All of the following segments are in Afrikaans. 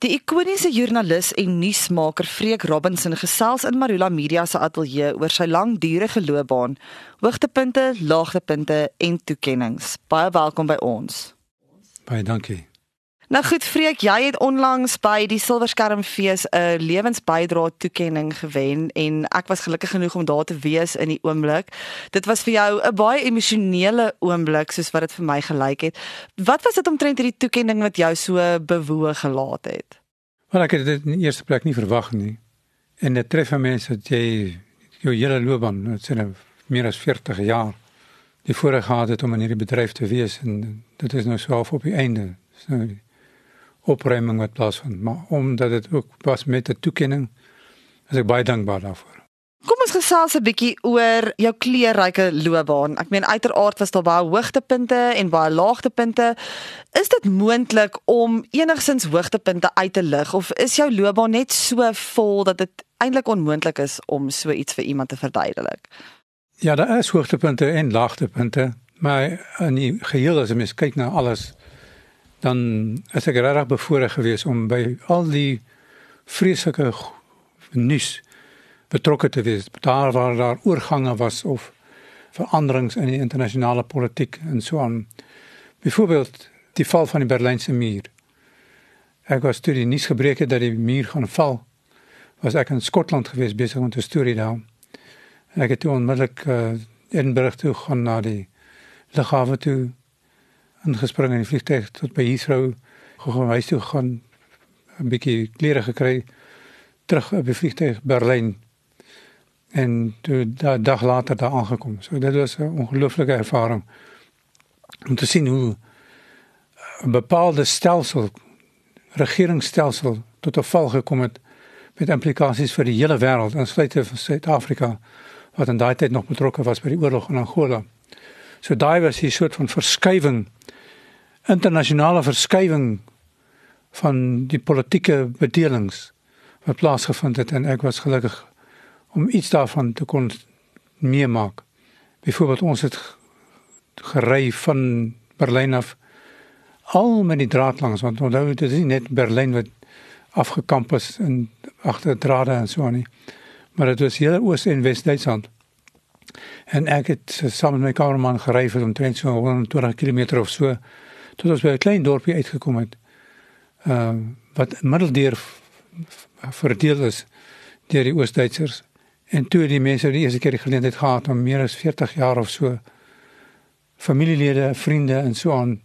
Die ikoniese joernalis en nuusmaker Freek Robinson gesels in Marula Media se ateljee oor sy langdurige loopbaan, hoogtepunte, laagtepunte en toekenninge. Baie welkom by ons. Baie dankie. Nou goed Freek, jy het onlangs by die Silverskermfees 'n lewensbydra toekenning gewen en ek was gelukkig genoeg om daar te wees in die oomblik. Dit was vir jou 'n baie emosionele oomblik soos wat dit vir my gelyk het. Wat was dit omtrent hierdie toekenning wat jou so bewoe gelaat het? Wel ek het dit in die eerste plek nie verwag nie. En dit tref mense dat jy jou hele loopbaan, dit sien nou meer as 40 jaar die voorreg gehad het om in hierdie bedryf te wees en dit is nou so op die einde. So opruiming wat plaasvind, maar omdat dit ook was met 'n toekenning, is ek baie dankbaar daarvoor. Kom ons gesels 'n bietjie oor jou kleurryke loopbaan. Ek meen uiteraard was daar baie hoogtepunte en baie laagtepunte. Is dit moontlik om enigsins hoogtepunte uit te lig of is jou loopbaan net so vol dat dit eintlik onmoontlik is om so iets vir iemand te verduidelik? Ja, daar is hoogtepunte en laagtepunte, maar in die geheel as jy mens kyk na alles, dan is ek regtig bevoorreg geweest om by al die vreeslike nuus betrokke te wees. Daar waar daar oorgange was of veranderings in die internasionale politiek en so aan. Byvoorbeeld die val van die Berlynse muur. Ek was toe die nuus gebreek het dat die muur gaan val, was ek in Skotland geweest besig om 'n storie daar. Ek het toe onmiddellik uh, Edinburgh toe gaan na die lughawe toe ingespring in die vliegtuig tot by Heathrow gegaan huis toe gaan 'n bietjie klere gekry terug op die vliegtuig Berlyn en toe daai dag later daar aangekom. So dit was 'n ongelooflike ervaring om te sien hoe 'n bepaalde stelsel regeringsstelsel tot 'n val gekom het met implikasies vir die hele wêreld, insluitend van Suid-Afrika wat in daai tyd nog betrokke was by die oorlog in Angola. So daai was 'n soort van verskywing internasionale verskywing van die politieke bedelings wat plaasgevind het en ek was gelukkig om iets daarvan te kon meemaak. Byvoorbeeld ons het gery van Berlyn af al met die draad langs want onthou dit is nie net Berlyn wat afgekamp is in agter drade en so aan nie. Maar dit was hele Oos en Wes-Duitsland. En ek het saam met my kamerman gery vir omtrent so 120 km of so tot ons by 'n klein dorpie uitgekom het. Ehm uh, wat middeldeur verdeel is deur die Oos-Duitsers en toe die mense die eerste keer die geleentheid gehad om meer as 40 jaar of so familielede, vriende en so aan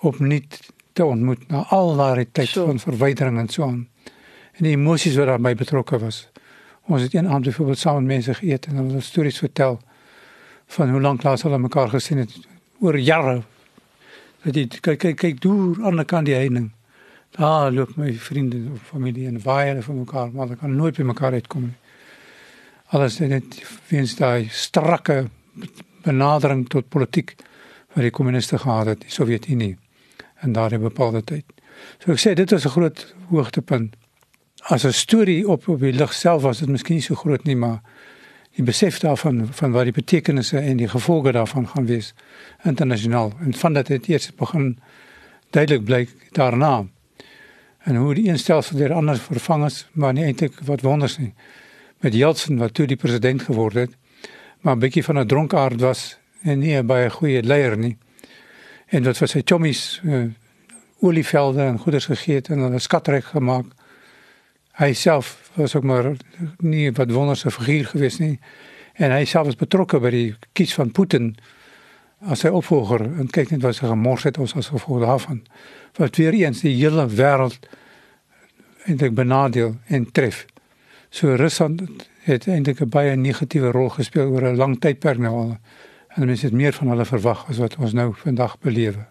opnuut te ontmoet na al daardie tyd so. van verwydering en so aan. En die emosies wat daarbey betrokke was. Ons het een aand byvoorbeeld saam met mense geëet en hulle stories vertel van hoe lank laas hulle mekaar gesien het oor jare Jy kyk kyk kyk deur aan die kant die heining. Daar loop my vriende of familie en hulle vir mekaar, maar hulle kan nooit by mekaar uitkom nie. Alles net weens daai strakke benadering tot politiek wat die kommuniste gehad het, die Sowjetunie en daardie bepaalde tyd. So ek sê dit was 'n groot hoogtepunt. As 'n storie op op die lig self was dit miskien nie so groot nie, maar die besef daarvan van wat die betekenisse en die gevolge daarvan gaan wees internasionaal. En van dat dit eers begin duidelik blyk daarna en hoe die instelsel deur anders vervang is maar nie eintlik wat wonders nie. Met Jeltsin wat toe die president geword het maar 'n bietjie van 'n dronkaard was en nie baie goeie leier nie. En wat vir sy chommies uh, olievelde en goederes gegee het en hulle skatryk gemaak hy self was ook maar nie wat wonderse figuur gewees nie en hy self was betrokke by die kies van Putin as sy opvolger. En kyk net wat sy gemors het ons as gevolg daarvan. Wat weer eens die hele wêreld eintlik benadeel en tref. So Rusland het eintlik 'n baie negatiewe rol gespeel oor 'n lang tydperk nou al. En mense het meer van hulle verwag as wat ons nou vandag belewe.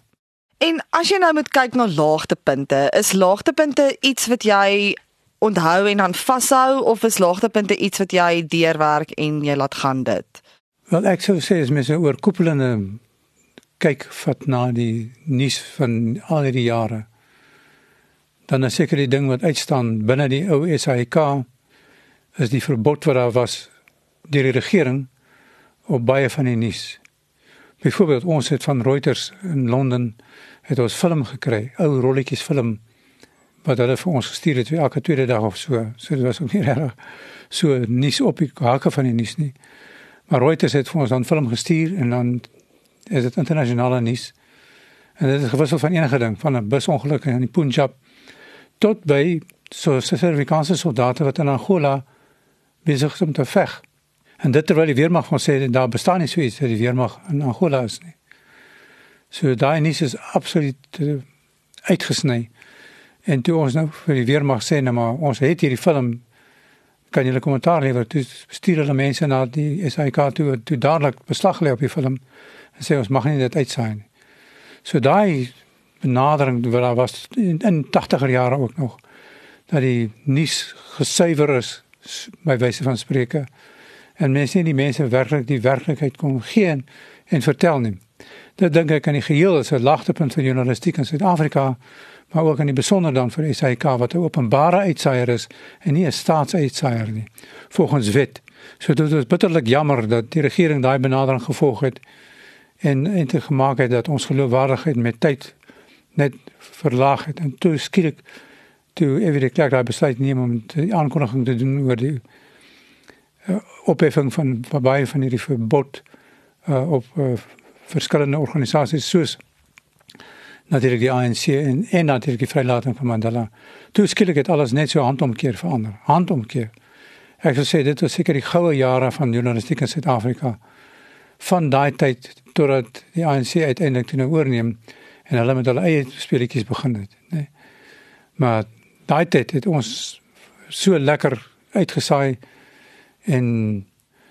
En as jy nou moet kyk na laagtepunte, is laagtepunte iets wat jy onthou en dan vashou of is laagtepunte iets wat jy deurwerk en jy laat gaan dit? Wel ek sou sê as mens oor koepelende kyk vat na die nuus van al die jare dan is seker die ding wat uitstaan binne die ou SAIK is die verbod wat daar was deur die regering op baie van die nuus. Byvoorbeeld ons het van Reuters in Londen het ons film gekry, ou rolletjies film wat hulle vir ons gestuur het elke tweede dag of so. So dit was ook nie reg so nuus op die hakke van die nuus nie. Maar Reuters het vir ons dan film gestuur en dan is dit internasionale nuus. En dit is gewissel van enige ding, van 'n busongeluk in die Punjab tot by so Suid-Afrikaanse soldate wat in Angola besig is om te veg. En dit terwyl die weermag van sê daar bestaan nie so iets dat die weermag in Angola is nie. So daai nuus is absoluut uh, uitgesny. En toe ons nou vir die weermag sê nou maar ons het hierdie film. Kan julle kommentaar lewer toe stuur hulle mense na die SAK toe toe dadelik beslag lê op die film. En sê ons mag nie dit uitsaai nie. So daai benadering wat daar was in, in 80er jare ook nog dat die nuus gesuiwer is by wyse van spreuke en mense die mense werklik die werklikheid kon gee en, en vertel nie. Dit dink ek aan die geheel is 'n lagtepunt van journalistiek in Suid-Afrika maar ook aan die besonder dan vir SAK wat 'n openbare uitsaaier is en nie 'n staatsuitsaier nie volgens wet. So dit is bitterlik jammer dat die regering daai benadering gevolg het en en te gemaak het dat ons geloofwaardigheid met tyd net verlaag het en toe skielik toe Evie Clark daai besluit neem om die aankondiging te doen oor die uh, opheffing van baie van hierdie verbod uh, op uh, verskillende organisasies soos natuurlik die ANC en en natuurlik die vrylating van Mandela. Toe skielik het alles net so handomkeer verander. Handomkeer. Ek sou sê dit was seker die goue jare van journalistiek in Suid-Afrika. Van daai tyd totdat die ANC uiteindelik toe nou oorneem en hulle met hulle eie speletjies begin het, nê. Nee. Maar daai tyd het ons so lekker uitgesaai en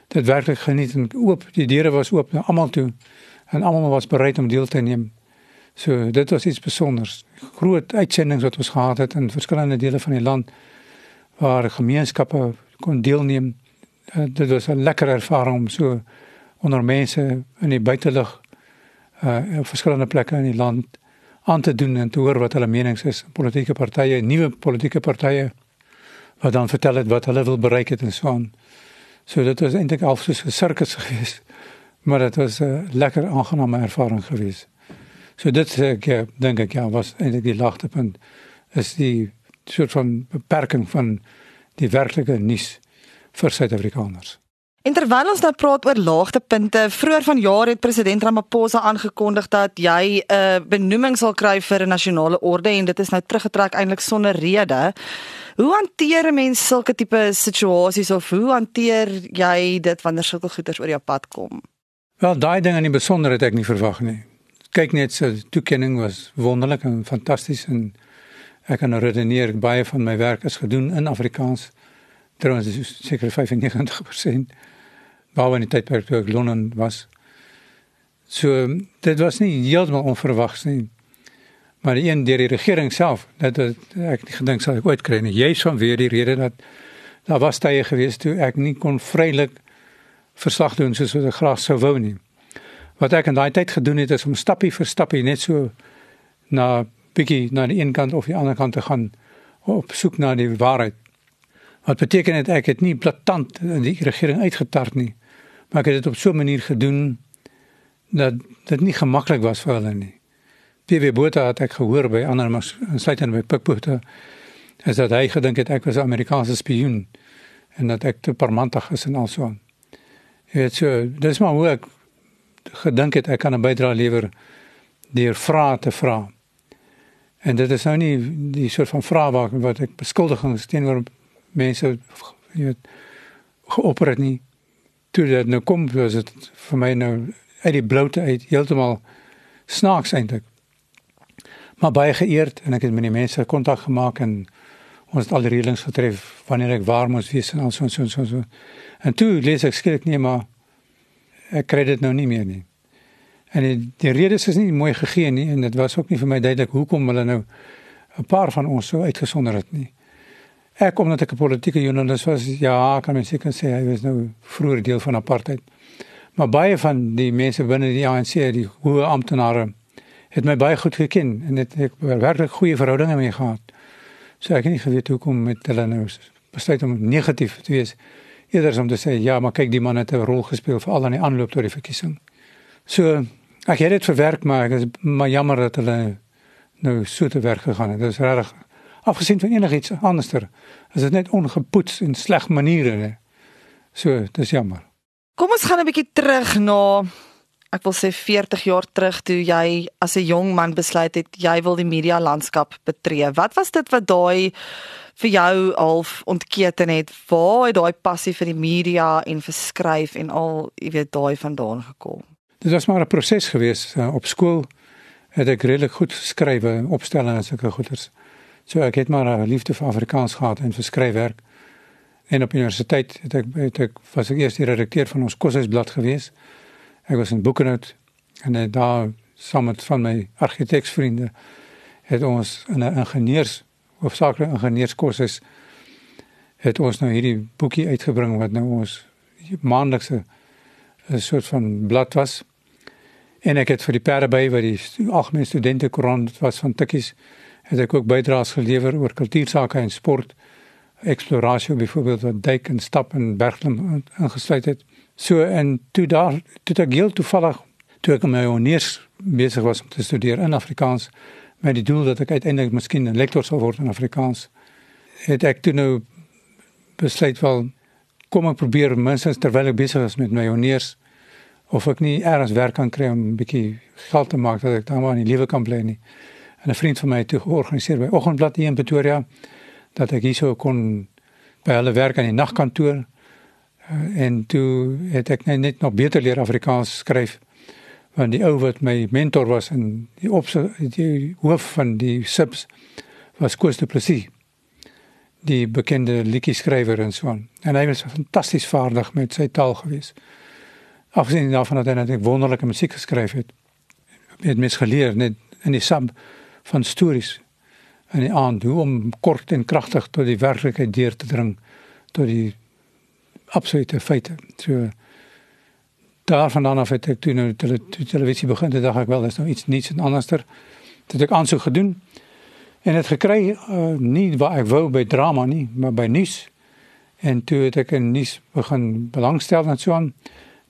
dit werklik geniet en oop die deure was oop na almal toe en almal was bereid om deel te neem So dit was iets spesiaals. Groot uitsendings wat ons gehad het in verskillende dele van die land waar gemeenskappe kon deelneem. Uh, dit was 'n lekker ervaring om so onder mense in die buitelug uh op verskillende plekke in die land aan te doen en te hoor wat hulle menings is. Politieke partye, nuwe politieke partye wat dan vertel het wat hulle wil bereik het en so aan. So dit was eintlik al soos 'n sirkus geweest. Maar dit was 'n lekker aangename ervaring geweest. So dit ek dink ek ja was eintlik die lagtepunt is die soort van beperking van die werklike nuus vir Suid-Afrikaners. En terwyl ons nou praat oor laagtepunte, vroeër vanjaar het president Ramaphosa aangekondig dat jy 'n uh, benoeming sal kry vir 'n nasionale orde en dit is nou teruggetrek eintlik sonder rede. Hoe hanteer 'n mens sulke tipe situasies of hoe hanteer jy dit wanneer sulke goeters oor jou pad kom? Wel, daai ding in die besonder het ek nie verwag nie kyk net so toekenning was wonderlik en fantasties en ek kan nou redeneer baie van my werk is gedoen in Afrikaans. Trouwens is seker 95% baie in die tydperk toe ek Londen was. So dit was nie heeltemal onverwags nie. Maar een deur die regering self dat ek nie gedink sou ek ooit kry nie. Jy sou weer die rede dat daar was tye gewees toe ek nie kon vrylik verslag doen soos wat ek graag sou wou nie wat ek in daai tyd gedoen het is om stappie vir stappie net so na bietjie na die een kant of die ander kant te gaan op soek na die waarheid. Wat beteken dit ek het nie blaatant in die regering uitgetart nie, maar ek het dit op so 'n manier gedoen dat dit nie gemaklik was vir hulle nie. PW Botha het ek gehoor by ander mas insluitend by Pikbotha is dat hy gedink het ek was 'n Amerikaanse spioen en dat ek te parmantig is en also. Weet so, dis maar hoe ek gedink het ek kan 'n bydrae lewer deur vrae te vra. En dit is nou nie die soort van vrae wat wat ek beskuldigings teenoor mense weet geopper het nie. Toe dit nou kom was dit vir my nou uit die bloute uit heeltemal snaaks eintlik. Maar baie geëerd en ek het met die mense kontak gemaak en ons het al die reëlings getref wanneer ek waar moes wees en al so so so so. En toe lees ek skielik nie maar ek kry dit nou nie meer nie. En die, die redes is nie mooi gegee nie en dit was ook nie vir my duidelik hoekom hulle nou 'n paar van ons so uitgesonder het nie. Ek omdat ek 'n politieke joernalis was, ja, kan mens seker sê hy was nou vroeër deel van apartheid. Maar baie van die mense binne die ANC, die hoë amptenare, het my baie goed geken en het ek werklik goeie verhoudinge mee gehad. So ek het nie geweet hoekom met hulle nou besluit om negatief te wees eerder om te sê ja, maar kyk die man het 'n rol gespeel veral aan die aanloop tot die verkiesing. So ek het dit verwerk maar ek is maar jammer dat hulle nou so te werk gegaan het. Dit is regtig afgesien van enigiets anderster. Is dit net ongepoets en sleg maniere. Nie. So, dis jammer. Kom ons gaan 'n bietjie terug na ek wil sê 40 jaar terug toe jy as 'n jong man besluit het jy wil die media landskap betree. Wat was dit wat daai vir jou half ontketen het? Waar het daai passie vir die media en vir skryf en al, jy weet, daai vandaan gekom? Dit was maar 'n proses gewees uh, op skool het ek redelik goed geskrywe, opstellings en sulke goeders. So ek het maar 'n liefde vir Afrikaans gehad en vir skryfwerk. En op universiteit het ek het ek was ek eers die redakteur van ons koshuisblad gewees. Ek was in Boekenhout en daar saam met van my argitektsvriende het ons in 'n ingenieurs hoofsaaklik ingenieurskursus het ons nou hierdie boekie uitgebring wat nou ons maandelikse 'n soort van blad was. En ek het vir die perde by wat die algemene studente koerant was van Tikkies het ek ook bydraes gelewer oor kultuursake en sport eksplorasie byvoorbeeld wat duik en stap en bergklim ingesluit het. So en toe daar toe ek heel toevallig toe ek my honeurs besig was om te studeer in Afrikaans met die doel dat ek uiteindelik miskien 'n lektor sou word in Afrikaans. Het ek toe nou besluit wel kom ek probeer minstens terwyl ek besig is met my honeurs of ek nie eers werk kan kry om 'n bietjie geld te maak dat ek dan maar in die lewe kan bly nie. En 'n vriend van my het toe georganiseer by Oggendblad hier in Pretoria dat ek hierso kon by hulle werk aan die nagkantoor uh, en toe het ek net nog beter leer Afrikaans skryf want die ou wat my mentor was en die op die hoof van die subs was Koos de Plessis die bekende liedjie skrywer en so aan. En hy was fantasties vaardig met sy taal gewees afgesien daarvan dat hy net wonderlike musiek geskryf het het mens geleer net in die sub van stories en die aand hoe om kort en kragtig tot die werklikheid deur te dring tot die absolute feite. So daarvandaan af het ek toe nou tele, televisie begin, toe dacht ek wel, dat is nou iets niets en anderster. Toe het ek aansoek gedoen en het gekry uh, nie waar ek wou by drama nie, maar by nuus. En toe het ek in nuus begin belangstel en so aan.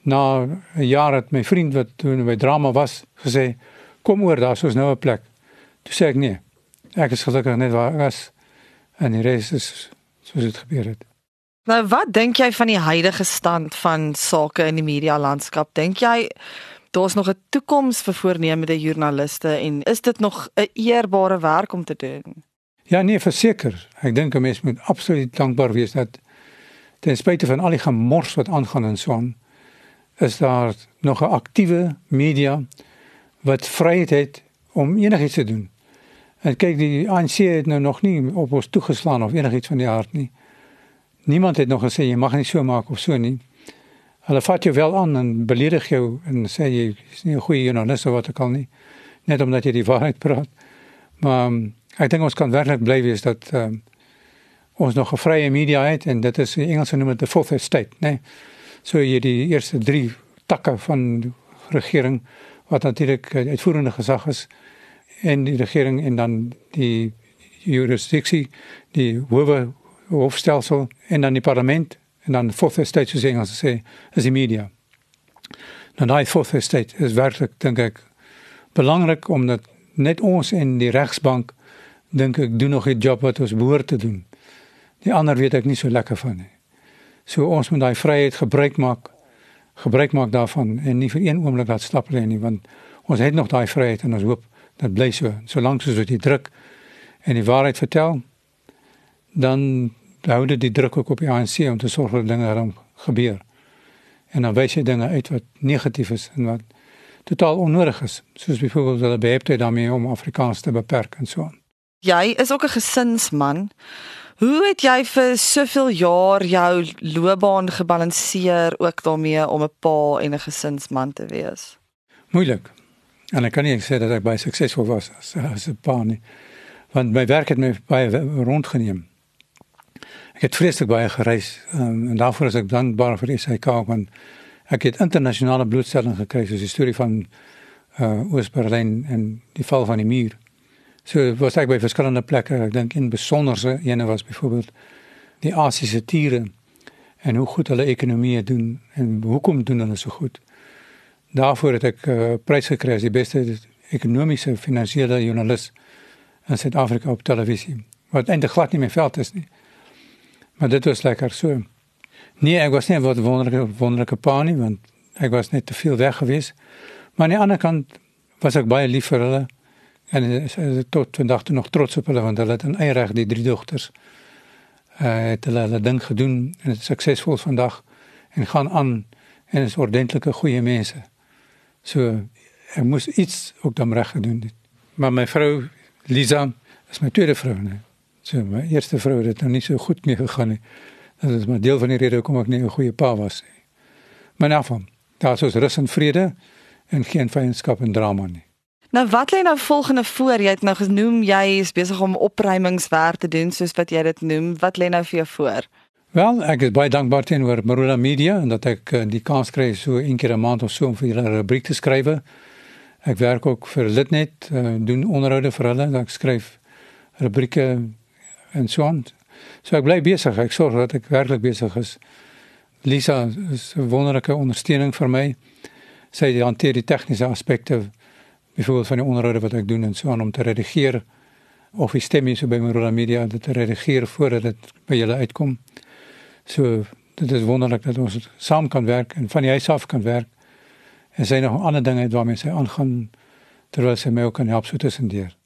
Na 'n jaar het my vriend wat toe by drama was gesê, "Kom oor, daar's ons nou 'n plek." Toe sê ek nee. Is gelukkig net waar ek was en die res is soos dit gebeur het. Nou wat dink jy van die huidige stand van sake in die media landskap? Dink jy daar's nog 'n toekoms vir voornemende joernaliste en is dit nog 'n eerbare werk om te doen? Ja, nee, verseker. Ek dink 'n mens moet absoluut dankbaar wees dat ten spyte van al die gemors wat aangaan en so aan, is daar nog 'n aktiewe media wat vryheid het om enigiets te doen. En kyk, die ANC het nou nog nie op ons toegeslaan of enigiets van die aard nie. Niemand het nog gesê jy mag nie so maak of so nie. Hulle vat jou wel aan en beledig jou en sê jy is nie 'n goeie joernalis of wat ook al nie. Net omdat jy die waarheid praat. Maar um, ek dink ons kan werklik bly wees dat um, ons nog 'n vrye media het en dit is in Engels genoem dit the fourth estate, né? Nee? So jy die eerste 3 takke van regering wat natuurlik uitvoerende gesag is en die regering en dan die jurisdiksie, die howe hofstelsel en dan die parlement en dan fourth estate soos Engels sê is die media. Nou daai fourth estate is werklik dink ek belangrik omdat net ons en die regsbank dink ek doen nog 'n job wat ons behoort te doen. Die ander weet ek nie so lekker van nie. So ons moet daai vryheid gebruik maak gebruik maak daarvan en nie vir een oomblik laat stap lê nie want ons het nog daai vryheid en ons hoop dat bly so solank soos wat jy druk en die waarheid vertel dan hou dit die druk ook op die ANC om te sorg dat dinge reg gebeur. En dan wys jy dinge uit wat negatief is en wat totaal onnodig is, soos byvoorbeeld hulle beheepte daarmee om Afrikaans te beperk en so aan. Jy is ook 'n gesinsman. Hoe het jy vir soveel jaar jou loopbaan gebalanseer ook daarmee om 'n pa en 'n gesinsman te wees? Moeilik. En ek kan nie sê dat ek baie suksesvol was as as 'n pa nie. Want my werk het my baie rondgeneem. Ek het vreeslik baie gereis um, en daarvoor is ek dankbaar vir SAK want ek het internasionale blootstelling gekry soos die storie van uh Oos-Berlyn en die val van die muur. So was ek by verskillende plekke, ek dink in besonderse ene was byvoorbeeld die Asiëse tiere en hoe goed hulle ekonomie doen en hoekom doen hulle so goed. Daarvoor het ek uh, prys gekry as die beste ekonomiese finansiële joernalis in Suid-Afrika op televisie. wat eintlik glad nie my veld is nie. Maar dit was lekker so. Nee, ek was nie wat pa nie want ek was net te veel weg gewees. Maar aan die ander kant was ek baie lief vir hulle en tot vandag toe nog trots op hulle want hulle het in eie reg die drie dogters uh, het hulle hulle ding gedoen en het suksesvol vandag en gaan aan en is ordentlike goeie mense. So ek moes iets ook dan reg het. Maar my vrou Lisa is my tweede vrou nee. So my eerste vrou het nou nie so goed mee gegaan nie. Dat is maar deel van die rede hoekom ek nie 'n goeie pa was nie. Maar nou van, daar is rus en vrede en geen vyandskap en drama nie. Nou wat lê nou volgende voor? Jy het nou genoem jy is besig om opruimingswerk te doen soos wat jy dit noem. Wat lê nou vir jou voor? Wel, ek is baie dankbaar teenoor Marula Media en dat ek uh, die kans kry so een keer 'n maand of so om vir hulle 'n rubriek te skryf. Ek werk ook vir Litnet, uh, doen onderhoude vir hulle, ek skryf rubrieke en so aan. So ek bly besig. Ek sorg dat ek werklik besig is. Lisa is 'n wonderlike ondersteuning vir my. Sy hanteer die tegniese aspekte byvoorbeeld van die onderhoude wat ek doen en so aan om te redigeer of die stemme so by Marula Media dit te redigeer voordat dit by julle uitkom. So dit is wonderlik dat ons saam kan werk en van die huis af kan werk. En sy nog ander dinge waarmee sy aangaan terwyl sy my ook kan help so tussendeur.